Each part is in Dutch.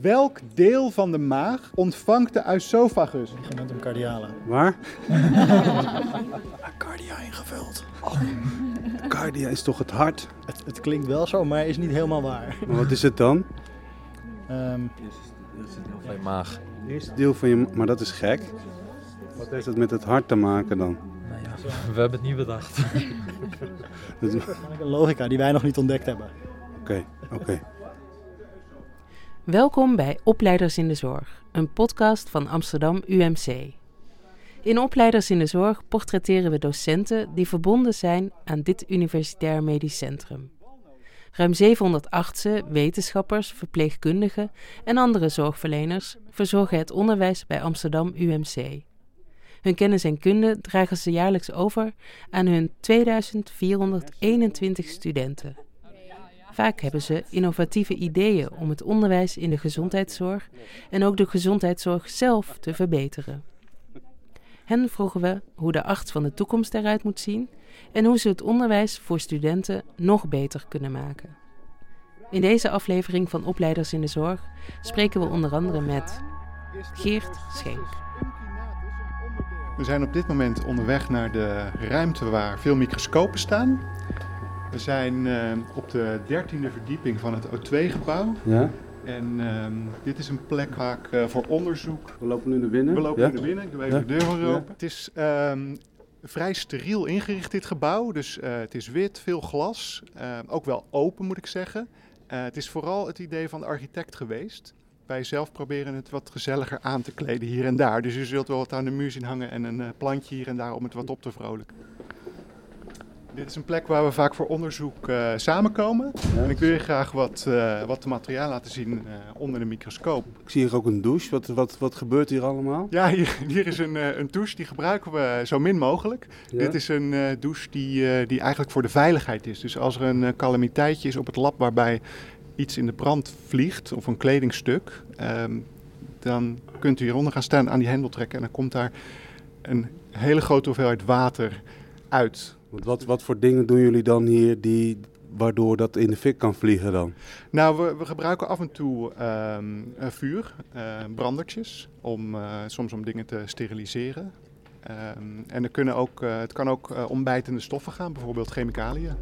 Welk deel van de maag ontvangt de oesophagus? Ligamentum cardiale. Waar? Cardia ingevuld. Oh. Cardia is toch het hart? Het, het klinkt wel zo, maar is niet helemaal waar. Maar wat is het dan? Ehm, Eerste deel van je maag. Het eerste deel van je... Maar dat is gek. Wat heeft het met het hart te maken dan? Nou ja, we hebben het niet bedacht. Dat is- een logica die wij nog niet ontdekt hebben. Oké, oké. Welkom bij Opleiders in de Zorg, een podcast van Amsterdam UMC. In Opleiders in de Zorg portretteren we docenten die verbonden zijn aan dit universitair medisch centrum. Ruim 700 artsen, wetenschappers, verpleegkundigen en andere zorgverleners verzorgen het onderwijs bij Amsterdam UMC. Hun kennis en kunde dragen ze jaarlijks over aan hun 2421 studenten. Vaak hebben ze innovatieve ideeën om het onderwijs in de gezondheidszorg en ook de gezondheidszorg zelf te verbeteren. Hen vroegen we hoe de arts van de toekomst eruit moet zien en hoe ze het onderwijs voor studenten nog beter kunnen maken. In deze aflevering van Opleiders in de Zorg spreken we onder andere met Geert Schenk. We zijn op dit moment onderweg naar de ruimte waar veel microscopen staan. We zijn eh, op de dertiende verdieping van het O2-gebouw. Ja? En ehm, dit is een plek waar ik eh, voor onderzoek... We lopen nu naar binnen. We lopen ja? nu naar binnen, ik doe even Ja. de deur voor Ja. open. Het is ehm, vrij steriel ingericht, dit gebouw. Dus eh, het is wit, veel glas. ook wel open, moet ik zeggen. Het is vooral het idee van de architect geweest. Wij zelf proberen het wat gezelliger aan te kleden hier en daar. Dus u zult wel wat aan de muur zien hangen en een plantje hier en daar om het wat op te vrolijken. Dit is een plek waar we vaak voor onderzoek eh, samenkomen. Ja. En ik wil je graag wat, eh wat materiaal laten zien eh, onder de microscoop. Ik zie hier ook een douche. Wat, wat, wat gebeurt hier allemaal? Ja, hier, hier is een, een douche, die gebruiken we zo min mogelijk. Ja? Dit is een douche die, die eigenlijk voor de veiligheid is. Dus als er een calamiteitje is op het lab waarbij iets in de brand vliegt, of een kledingstuk, ehm, dan kunt u hieronder gaan staan, aan die hendel trekken en dan komt daar een hele grote hoeveelheid water uit. Want Wat, wat voor dingen doen jullie dan hier die, waardoor dat in de fik kan vliegen dan? Nou, we, we gebruiken af en toe eh, vuur, eh, brandertjes, om, eh, soms om dingen te steriliseren. Ehm, en er kunnen ook, het kan ook eh, om bijtende stoffen gaan, bijvoorbeeld chemicaliën.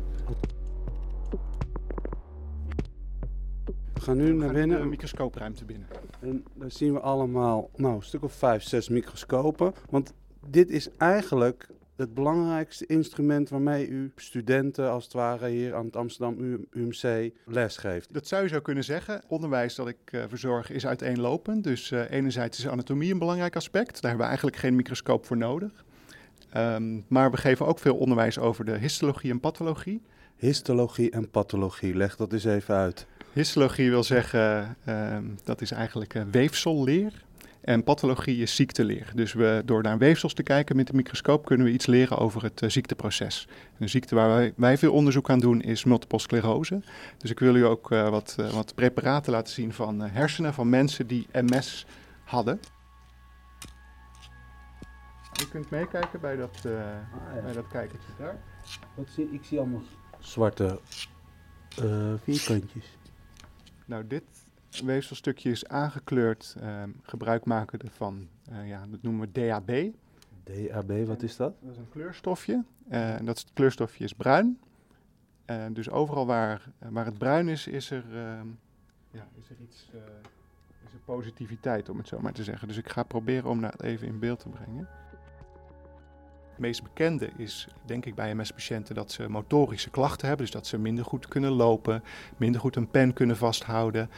We gaan nu naar gaan binnen microscoopruimte binnen. en daar zien we allemaal nou, een stuk of vijf, zes microscopen. Want dit is eigenlijk het belangrijkste instrument waarmee u studenten als het ware hier aan het Amsterdam UMC les geeft. Dat zou je zo kunnen zeggen. Onderwijs dat ik eh, verzorg is uiteenlopend. Dus eh, enerzijds is anatomie een belangrijk aspect. Daar hebben we eigenlijk geen microscoop voor nodig. Ehm, maar we geven ook veel onderwijs over de histologie en pathologie. Histologie en pathologie, leg dat eens even uit. Histologie wil zeggen, ehm, dat is eigenlijk eh, weefselleer. En pathologie is ziekteleer. Dus we, door naar weefsels te kijken met de microscoop kunnen we iets leren over het eh, ziekteproces. Een ziekte waar wij, wij veel onderzoek aan doen is multiple sclerose. Dus ik wil u ook eh, wat, eh, wat preparaten laten zien van hersenen van mensen die MS hadden. Je kunt meekijken bij dat, eh, bij dat kijkertje daar. Wat zie, ik zie allemaal zwarte vierkantjes. Nou, dit weefselstukje is aangekleurd, ehm, gebruik maken van, eh, ja, dat noemen we DAB. DAB, wat is dat? Dat is een kleurstofje. eh, en dat kleurstofje is bruin. Eh, dus overal waar, waar het bruin is, is er, ehm, ja, is er iets, is er positiviteit, om het zo maar te zeggen. Dus ik ga proberen om dat even in beeld te brengen. Het meest bekende is, denk ik, bij MS-patiënten dat ze motorische klachten hebben. Dus dat ze minder goed kunnen lopen, minder goed een pen kunnen vasthouden.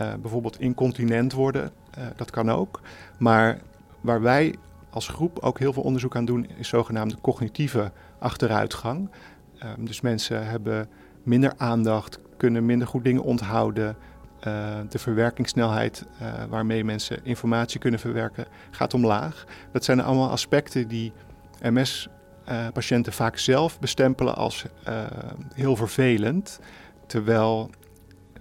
Eh, bijvoorbeeld incontinent worden, eh, dat kan ook. Maar waar wij als groep ook heel veel onderzoek aan doen, is zogenaamde cognitieve achteruitgang. Ehm, dus mensen hebben minder aandacht, kunnen minder goed dingen onthouden. Eh, de verwerkingssnelheid waarmee mensen informatie kunnen verwerken gaat omlaag. Dat zijn allemaal aspecten die MS-patiënten vaak zelf bestempelen als heel vervelend, terwijl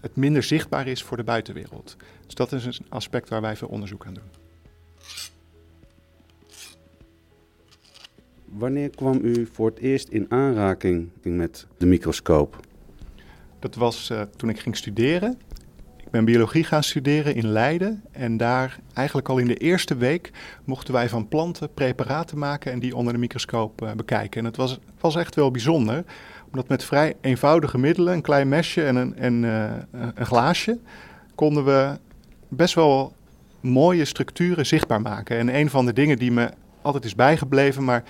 het minder zichtbaar is voor de buitenwereld. Dus dat is een aspect waar wij veel onderzoek aan doen. Wanneer kwam u voor het eerst in aanraking met de microscoop? Dat was eh, toen ik ging studeren. Ik Ik ben biologie gaan studeren in Leiden. En daar eigenlijk al in de eerste week mochten wij van planten preparaten maken en die onder de microscoop uh, bekijken. En het was, was echt wel bijzonder, omdat met vrij eenvoudige middelen, een klein mesje en een, en, uh, een glaasje, konden we best wel mooie structuren zichtbaar maken. En een van de dingen die me altijd is bijgebleven, maar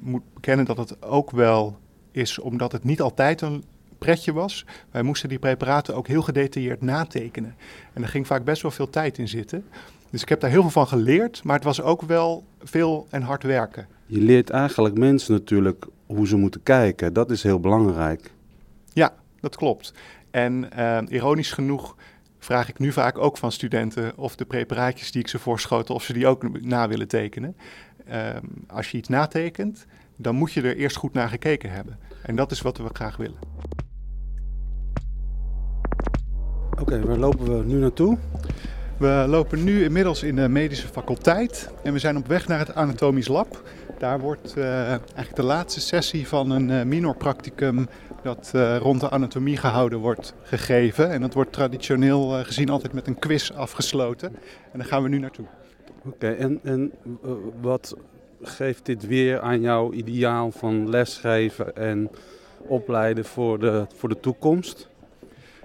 moet bekennen dat het ook wel is omdat het niet altijd een pretje was. Wij moesten die preparaten ook heel gedetailleerd natekenen. En er ging vaak best wel veel tijd in zitten. Dus ik heb daar heel veel van geleerd, maar het was ook wel veel en hard werken. Je leert eigenlijk mensen natuurlijk hoe ze moeten kijken. Dat is heel belangrijk. Ja, dat klopt. En uh, ironisch genoeg vraag ik nu vaak ook van studenten of de preparaatjes die ik ze voorschoten, of ze die ook na willen tekenen. Uh, als je iets natekent, dan moet je er eerst goed naar gekeken hebben. En dat is wat we graag willen. Oké, okay, waar lopen we nu naartoe? We lopen nu inmiddels in de medische faculteit en we zijn op weg naar het anatomisch lab. Daar wordt uh, eigenlijk de laatste sessie van een uh, minor practicum dat uh, rond de anatomie gehouden wordt gegeven. En dat wordt traditioneel gezien altijd met een quiz afgesloten. En daar gaan we nu naartoe. Oké, okay, en, en wat geeft dit weer aan jouw ideaal van lesgeven en opleiden voor de, voor de toekomst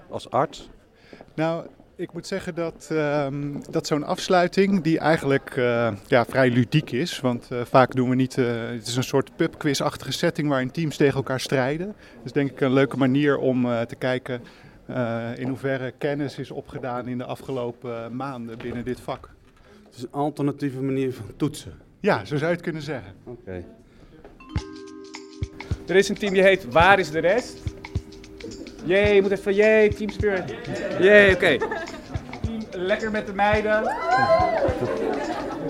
als arts? Nou, ik moet zeggen dat, um, dat zo'n afsluiting, die eigenlijk uh, ja, vrij ludiek is, want uh, vaak doen we niet, uh, het is een soort pubquiz-achtige setting waarin teams tegen elkaar strijden. Dus denk ik een leuke manier om te kijken in hoeverre kennis is opgedaan in de afgelopen maanden binnen dit vak. Het is een alternatieve manier van toetsen. Ja, zo zou je het kunnen zeggen. Oké. Okay. Er is een team die heet Waar is de rest? Jee, je moet even jee, team spirit. Jee, oké. Team Lekker met de meiden.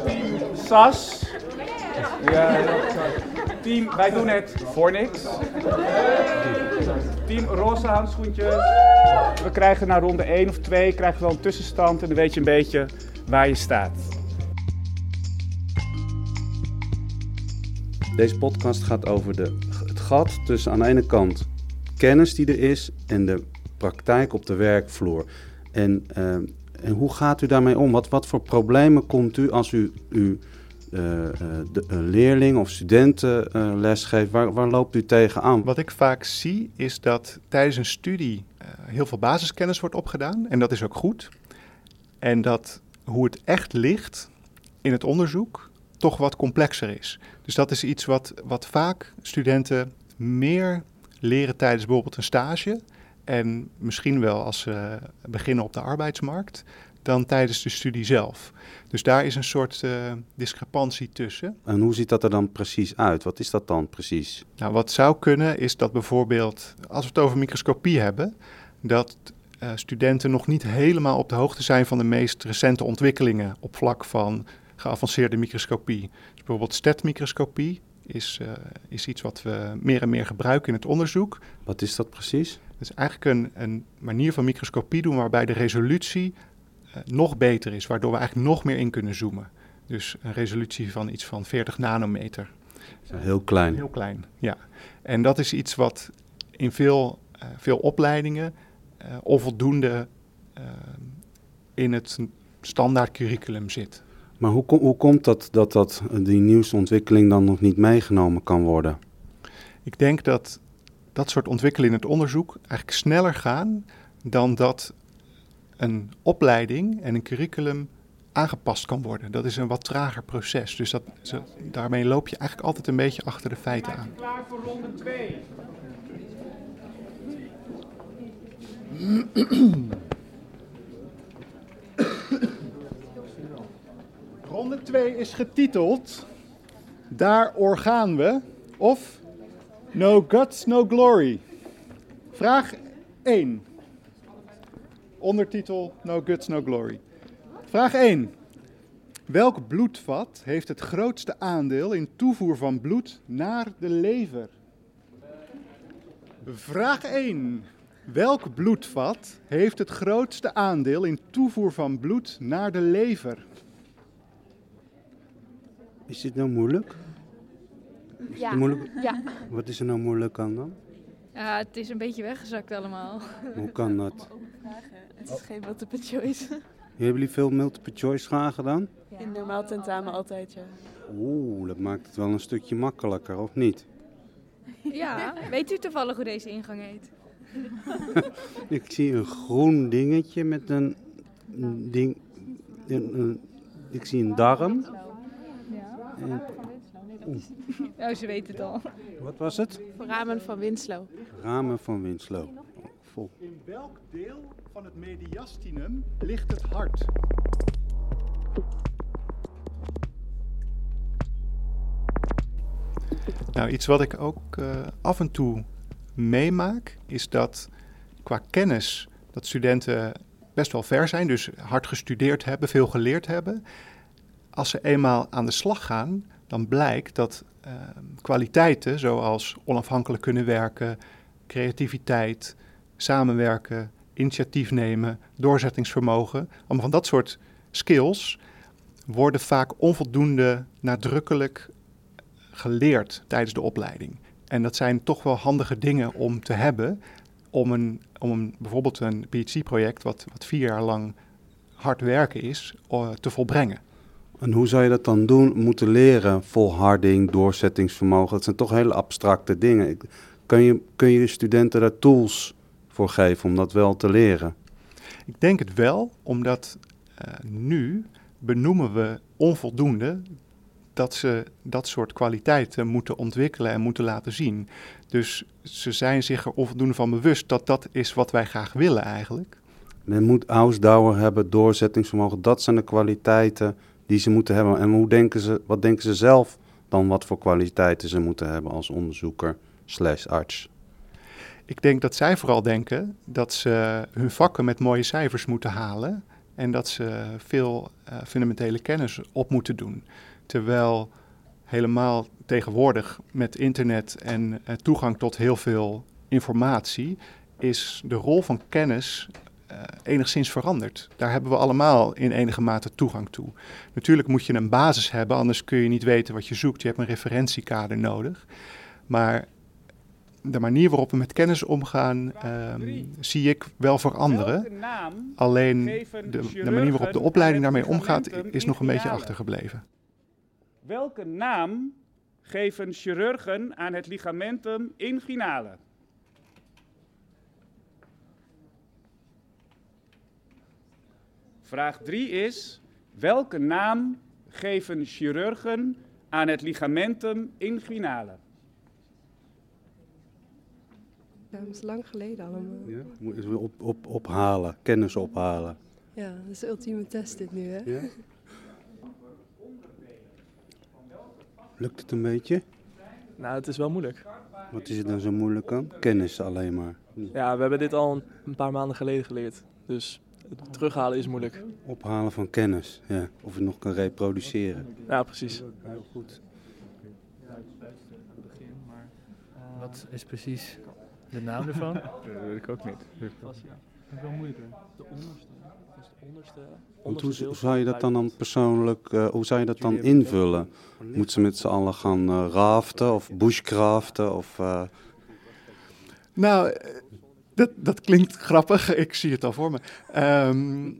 Team Sas. Ja, team Wij doen het voor niks. Team Roze handschoentjes. We krijgen na ronde 1 of 2 krijgen we wel een tussenstand en dan weet je een beetje waar je staat. Deze podcast gaat over de, het gat tussen aan de ene kant kennis die er is en de praktijk op de werkvloer. En, uh, en hoe gaat u daarmee om? Wat, wat voor problemen komt u als u, u uh, de, een leerling of studenten uh, lesgeeft? Waar, waar loopt u tegenaan? Wat ik vaak zie is dat tijdens een studie heel veel basiskennis wordt opgedaan. En dat is ook goed. En dat hoe het echt ligt in het onderzoek toch wat complexer is. Dus dat is iets wat, wat vaak studenten meer leren tijdens bijvoorbeeld een stage. En misschien wel als ze beginnen op de arbeidsmarkt, dan tijdens de studie zelf. Dus daar is een soort uh, discrepantie tussen. En hoe ziet dat er dan precies uit? Wat is dat dan precies? Nou, wat zou kunnen is dat bijvoorbeeld, als we het over microscopie hebben, dat uh, studenten nog niet helemaal op de hoogte zijn van de meest recente ontwikkelingen op vlak van geavanceerde microscopie. Dus bijvoorbeeld STET-microscopie is, uh, is iets wat we meer en meer gebruiken in het onderzoek. Wat is dat precies? Het is eigenlijk een, een manier van microscopie doen waarbij de resolutie uh, nog beter is, waardoor we eigenlijk nog meer in kunnen zoomen. Dus een resolutie van iets van 40 nanometer. Heel klein. Heel klein, ja. En dat is iets wat in veel, uh, veel opleidingen onvoldoende in het standaard curriculum zit. Maar hoe, hoe komt dat, dat dat die nieuwste ontwikkeling dan nog niet meegenomen kan worden? Ik denk dat dat soort ontwikkelingen in het onderzoek eigenlijk sneller gaan dan dat een opleiding en een curriculum aangepast kan worden. Dat is een wat trager proces. Dus dat, zo, daarmee loop je eigenlijk altijd een beetje achter de feiten aan. Klaar voor ronde 2. Ronde 2 is getiteld Daar orgaan we of No Guts, No Glory. Vraag 1. Ondertitel No Guts, No Glory. Vraag 1. Welk bloedvat heeft het grootste aandeel in toevoer van bloed naar de lever? Vraag 1. Welk bloedvat heeft het grootste aandeel in toevoer van bloed naar de lever? Is dit nou moeilijk? Ja. Moeilijk? ja. Wat is er nou moeilijk aan dan? Ja, het is een beetje weggezakt allemaal. Hoe kan dat? Het is geen multiple choice. Hebben jullie veel multiple choice vragen dan? In normaal tentamen altijd, ja. Oeh, dat maakt het wel een stukje makkelijker, of niet? Ja, weet u toevallig hoe deze ingang heet? Ik zie een groen dingetje met een ding. een- een- ik zie een darm. En, Oh, ze weet het al. wat was het? Ramen van Winslow. Ramen van Winslow. Vol. In welk deel van het mediastinum ligt het hart? Nou, iets wat ik ook eh, af en toe meemaak, is dat qua kennis dat studenten best wel ver zijn, dus hard gestudeerd hebben, veel geleerd hebben. Als ze eenmaal aan de slag gaan, dan blijkt dat eh, kwaliteiten zoals onafhankelijk kunnen werken, creativiteit, samenwerken, initiatief nemen, doorzettingsvermogen, allemaal van dat soort skills worden vaak onvoldoende nadrukkelijk geleerd tijdens de opleiding. En dat zijn toch wel handige dingen om te hebben om, een, om een, bijvoorbeeld een PhD-project, wat, wat vier jaar lang hard werken is, eh, te volbrengen. En hoe zou je dat dan doen? Moeten leren, volharding, doorzettingsvermogen. Dat zijn toch hele abstracte dingen. Kun je, kun je de studenten daar tools voor geven om dat wel te leren? Ik denk het wel, omdat eh, nu benoemen we onvoldoende dat ze dat soort kwaliteiten moeten ontwikkelen en moeten laten zien. Dus ze zijn zich er onvoldoende van bewust dat dat is wat wij graag willen eigenlijk. Men moet ausdauer hebben, doorzettingsvermogen. Dat zijn de kwaliteiten die ze moeten hebben. En hoe denken ze, wat denken ze zelf dan wat voor kwaliteiten ze moeten hebben als onderzoeker slash arts? Ik denk dat zij vooral denken dat ze hun vakken met mooie cijfers moeten halen en dat ze veel eh, fundamentele kennis op moeten doen. Terwijl helemaal tegenwoordig met internet en eh, toegang tot heel veel informatie is de rol van kennis enigszins veranderd. Daar hebben we allemaal in enige mate toegang toe. Natuurlijk moet je een basis hebben, anders kun je niet weten wat je zoekt. Je hebt een referentiekader nodig. Maar de manier waarop we met kennis omgaan, ehm, zie ik wel veranderen. Alleen de, manier waarop de opleiding daarmee omgaat, is nog een beetje achtergebleven. Welke naam geven chirurgen aan het ligamentum inguinale? Vraag 3 is: welke naam geven chirurgen aan het ligamentum inguinale? Ja, dat is lang geleden allemaal. Ja? Moeten we op, op, ophalen, kennis ophalen. Ja, dat is de ultieme test dit nu, hè? Ja? Lukt het een beetje? Nou, het is wel moeilijk. Wat is er dan zo moeilijk aan? Kennis alleen maar. Ja, we hebben dit al een- paar maanden geleden geleerd. Dus het terughalen is moeilijk. Ophalen van kennis, ja. Of het nog kan reproduceren. Ja, precies. Heel goed. Wat is precies de naam ervan? Dat weet ik ook niet. Dat is wel moeilijker. De onderste. Dus de onderste. Want onderste hoe, zou je dat dan, dan persoonlijk, eh, hoe zou je dat dan invullen? Moeten ze met z'n allen gaan eh, raften of bushcraften of... eh, Nou, eh, dat, dat klinkt grappig. Ik zie het al voor me. Ehm,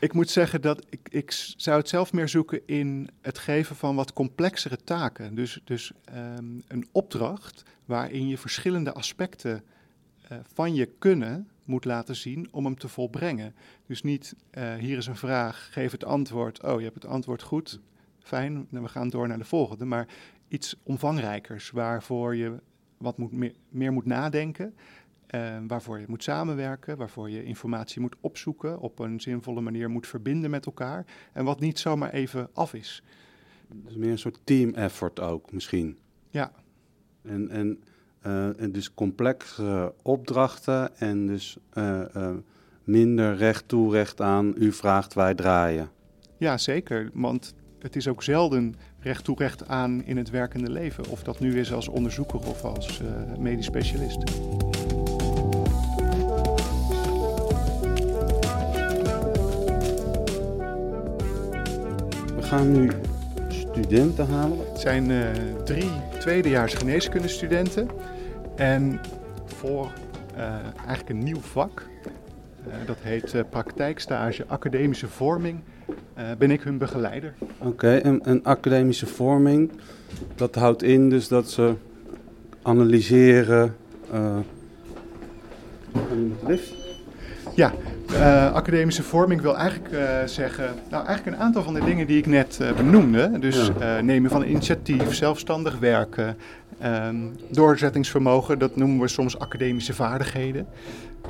ik moet zeggen dat ik, ik zou het zelf meer zoeken in het geven van wat complexere taken. Dus, dus ehm, een opdracht waarin je verschillende aspecten eh, van je kunnen moet laten zien om hem te volbrengen. Dus niet, eh, hier is een vraag, geef het antwoord. Oh, je hebt het antwoord goed. Fijn, nou, we gaan door naar de volgende. Maar iets omvangrijkers, waarvoor je wat moet meer moet nadenken. Eh, waarvoor je moet samenwerken, waarvoor je informatie moet opzoeken, op een zinvolle manier moet verbinden met elkaar. En wat niet zomaar even af is. Is meer een soort team effort ook misschien. Ja. En, en, eh, en dus complexere opdrachten en dus eh, eh, minder recht toe, recht aan. U vraagt, wij draaien. Ja, zeker. Want het is ook zelden recht toe recht aan in het werkende leven. Of dat nu is als onderzoeker of als medisch specialist. Gaan nu studenten halen. Het zijn eh, drie tweedejaars geneeskundestudenten. En voor eh, eigenlijk een nieuw vak. Eh, dat heet praktijkstage academische vorming. Ben ik hun begeleider. Oké, en, en academische vorming, dat houdt in dus dat ze analyseren. lift? Ja, eh, academische vorming wil eigenlijk eh, zeggen, nou eigenlijk een aantal van de dingen die ik net eh, benoemde. Dus nemen van initiatief, zelfstandig werken, ehm, doorzettingsvermogen, dat noemen we soms academische vaardigheden.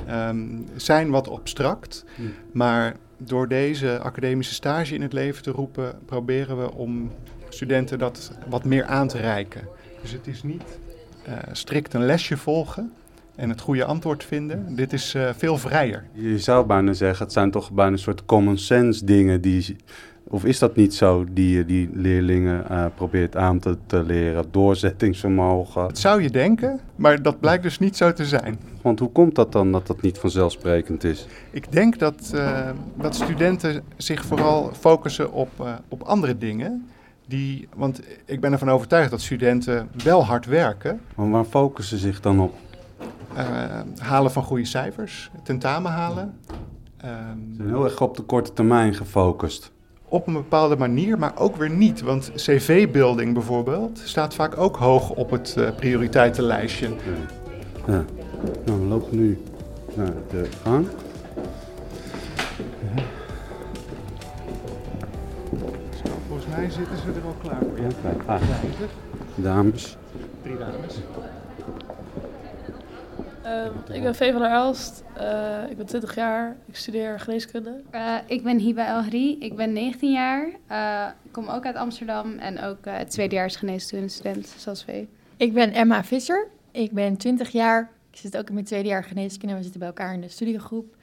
Ehm, zijn wat abstract, maar door deze academische stage in het leven te roepen, proberen we om studenten dat wat meer aan te reiken. Dus het is niet strikt een lesje volgen en het goede antwoord vinden. Dit is eh, veel vrijer. Je zou bijna zeggen, het zijn toch bijna een soort common sense dingen die. Of is dat niet zo, die je die leerlingen eh, probeert aan te, te leren? Doorzettingsvermogen. Dat zou je denken, maar dat blijkt dus niet zo te zijn. Want hoe komt dat dan dat dat niet vanzelfsprekend is? Ik denk dat, eh, dat studenten zich vooral focussen op, op andere dingen. Die, want ik ben ervan overtuigd dat studenten wel hard werken. Maar waar focussen ze zich dan op? Eh, halen van goede cijfers, tentamen halen. ehm, Ze zijn heel erg op de korte termijn gefocust. op een bepaalde manier, maar ook weer niet. Want cv-building bijvoorbeeld staat vaak ook hoog op het eh, prioriteitenlijstje. Ja. Nou, we lopen nu naar de gang. Zo, volgens mij zitten ze er al klaar voor. Ja. Ah. Dames. Drie dames. Ehm, ik ben Vee van der Elst. Eh, ik ben 20 jaar. Ik studeer geneeskunde. Eh, ik ben Hiba Elgri, ik ben 19 jaar. Eh, ik kom ook uit Amsterdam en ook uh, tweedejaars geneeskundestudent, zoals Vee. Ik ben Emma Visser. Ik ben 20 jaar. Ik zit ook in mijn tweede jaar geneeskunde. We zitten bij elkaar in de studiegroep.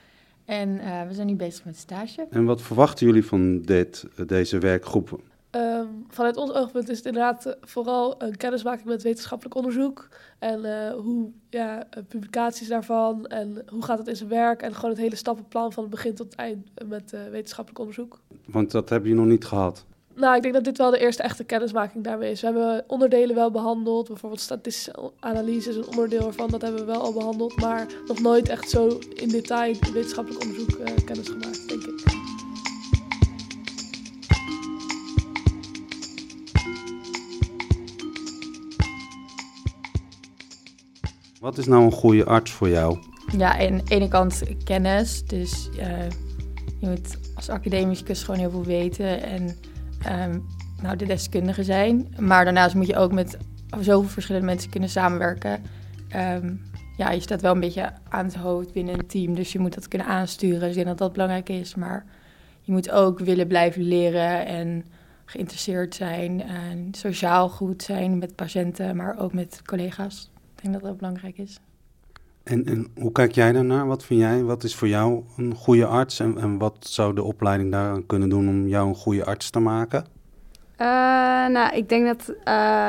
En uh, we zijn nu bezig met stage. En wat verwachten jullie van dit, deze werkgroep? Um, vanuit ons oogpunt is het inderdaad uh, vooral een kennismaking met wetenschappelijk onderzoek. En uh, hoe ja, publicaties daarvan en hoe gaat het in zijn werk. En gewoon het hele stappenplan van het begin tot het eind met uh, wetenschappelijk onderzoek. Want dat hebben jullie nog niet gehad. Nou, ik denk dat dit wel de eerste echte kennismaking daarmee is. We hebben onderdelen wel behandeld. Bijvoorbeeld statistische analyse is een onderdeel ervan. Dat hebben we wel al behandeld. Maar nog nooit echt zo in detail wetenschappelijk onderzoek uh, kennis gemaakt, denk ik. Wat is nou een goede arts voor jou? Ja, aan de ene kant kennis. Dus uh, je moet als academicus gewoon heel veel weten en um, nou, de deskundige zijn. Maar daarnaast moet je ook met zoveel verschillende mensen kunnen samenwerken. Um, ja, je staat wel een beetje aan het hoofd binnen een team, dus je moet dat kunnen aansturen. Dus ik denk dat dat belangrijk is. Maar je moet ook willen blijven leren en geïnteresseerd zijn en sociaal goed zijn met patiënten, maar ook met collega's. Ik denk dat dat belangrijk is. En, en hoe kijk jij daarnaar? Wat vind jij? Wat is voor jou een goede arts? En, en wat zou de opleiding daaraan kunnen doen om jou een goede arts te maken? Uh, nou, ik denk dat, uh,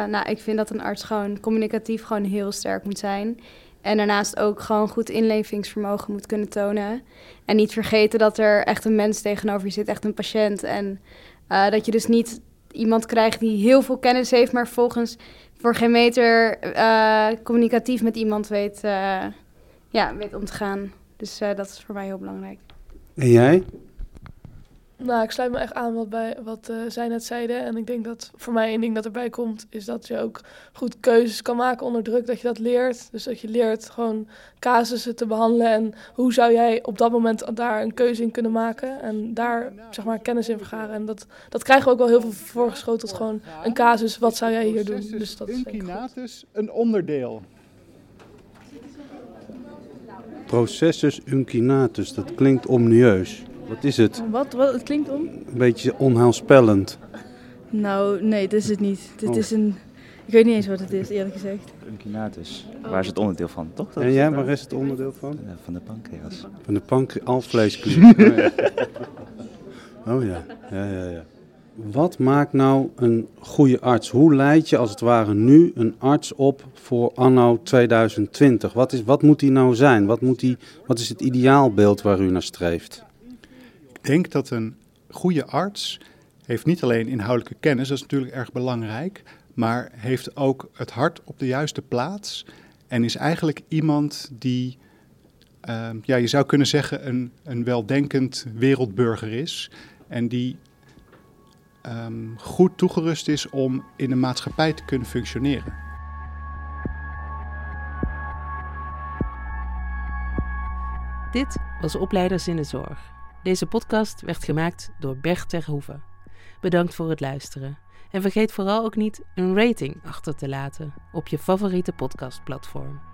nou, ik vind dat een arts gewoon communicatief gewoon heel sterk moet zijn. En daarnaast ook gewoon goed inlevingsvermogen moet kunnen tonen. En niet vergeten dat er echt een mens tegenover je zit, echt een patiënt. En uh, dat je dus niet iemand krijgt die heel veel kennis heeft, maar volgens voor geen meter uh, communicatief met iemand weet, uh, ja, weet om te gaan. Dus uh, dat is voor mij heel belangrijk. En jij? Nou, ik sluit me echt aan wat, bij, wat zij net zeiden. En ik denk dat voor mij één ding dat erbij komt, is dat je ook goed keuzes kan maken onder druk. Dat je dat leert. Dus dat je leert gewoon casussen te behandelen. En hoe zou jij op dat moment daar een keuze in kunnen maken. En daar zeg maar kennis in vergaren. En dat, dat krijgen we ook wel heel veel voorgeschoteld. Gewoon een casus, wat zou jij hier doen? Dus dat is Incinatus, een onderdeel. Processus uncinatus, dat klinkt omnieus. Wat is het? Wat? Wat? Het klinkt om? Een beetje onheilspellend. Nou, nee, dat is het niet. Dit oh. is een... Ik weet niet eens wat het is, eerlijk gezegd. Uncinatus. Oh. Waar is het onderdeel van, toch? Dat en jij, waar is het onderdeel van? Van de pancreas. Van de pancreas, alvleesklier. oh, ja. oh ja, ja, ja, ja. Wat maakt nou een goede arts? Hoe leid je als het ware nu een arts op voor anno 2020? Wat, is, wat moet die nou zijn? Wat, moet die, wat is het ideaalbeeld waar u naar streeft? Denk dat een goede arts heeft niet alleen inhoudelijke kennis, dat is natuurlijk erg belangrijk, maar heeft ook het hart op de juiste plaats En is eigenlijk iemand die, ehm, ja, je zou kunnen zeggen, een, een weldenkend wereldburger is. En die ehm, goed toegerust is om in de maatschappij te kunnen functioneren. Dit was Opleiders in de Zorg. Deze podcast werd gemaakt door Bert Terhoeven. Bedankt voor het luisteren. En vergeet vooral ook niet een rating achter te laten op je favoriete podcastplatform.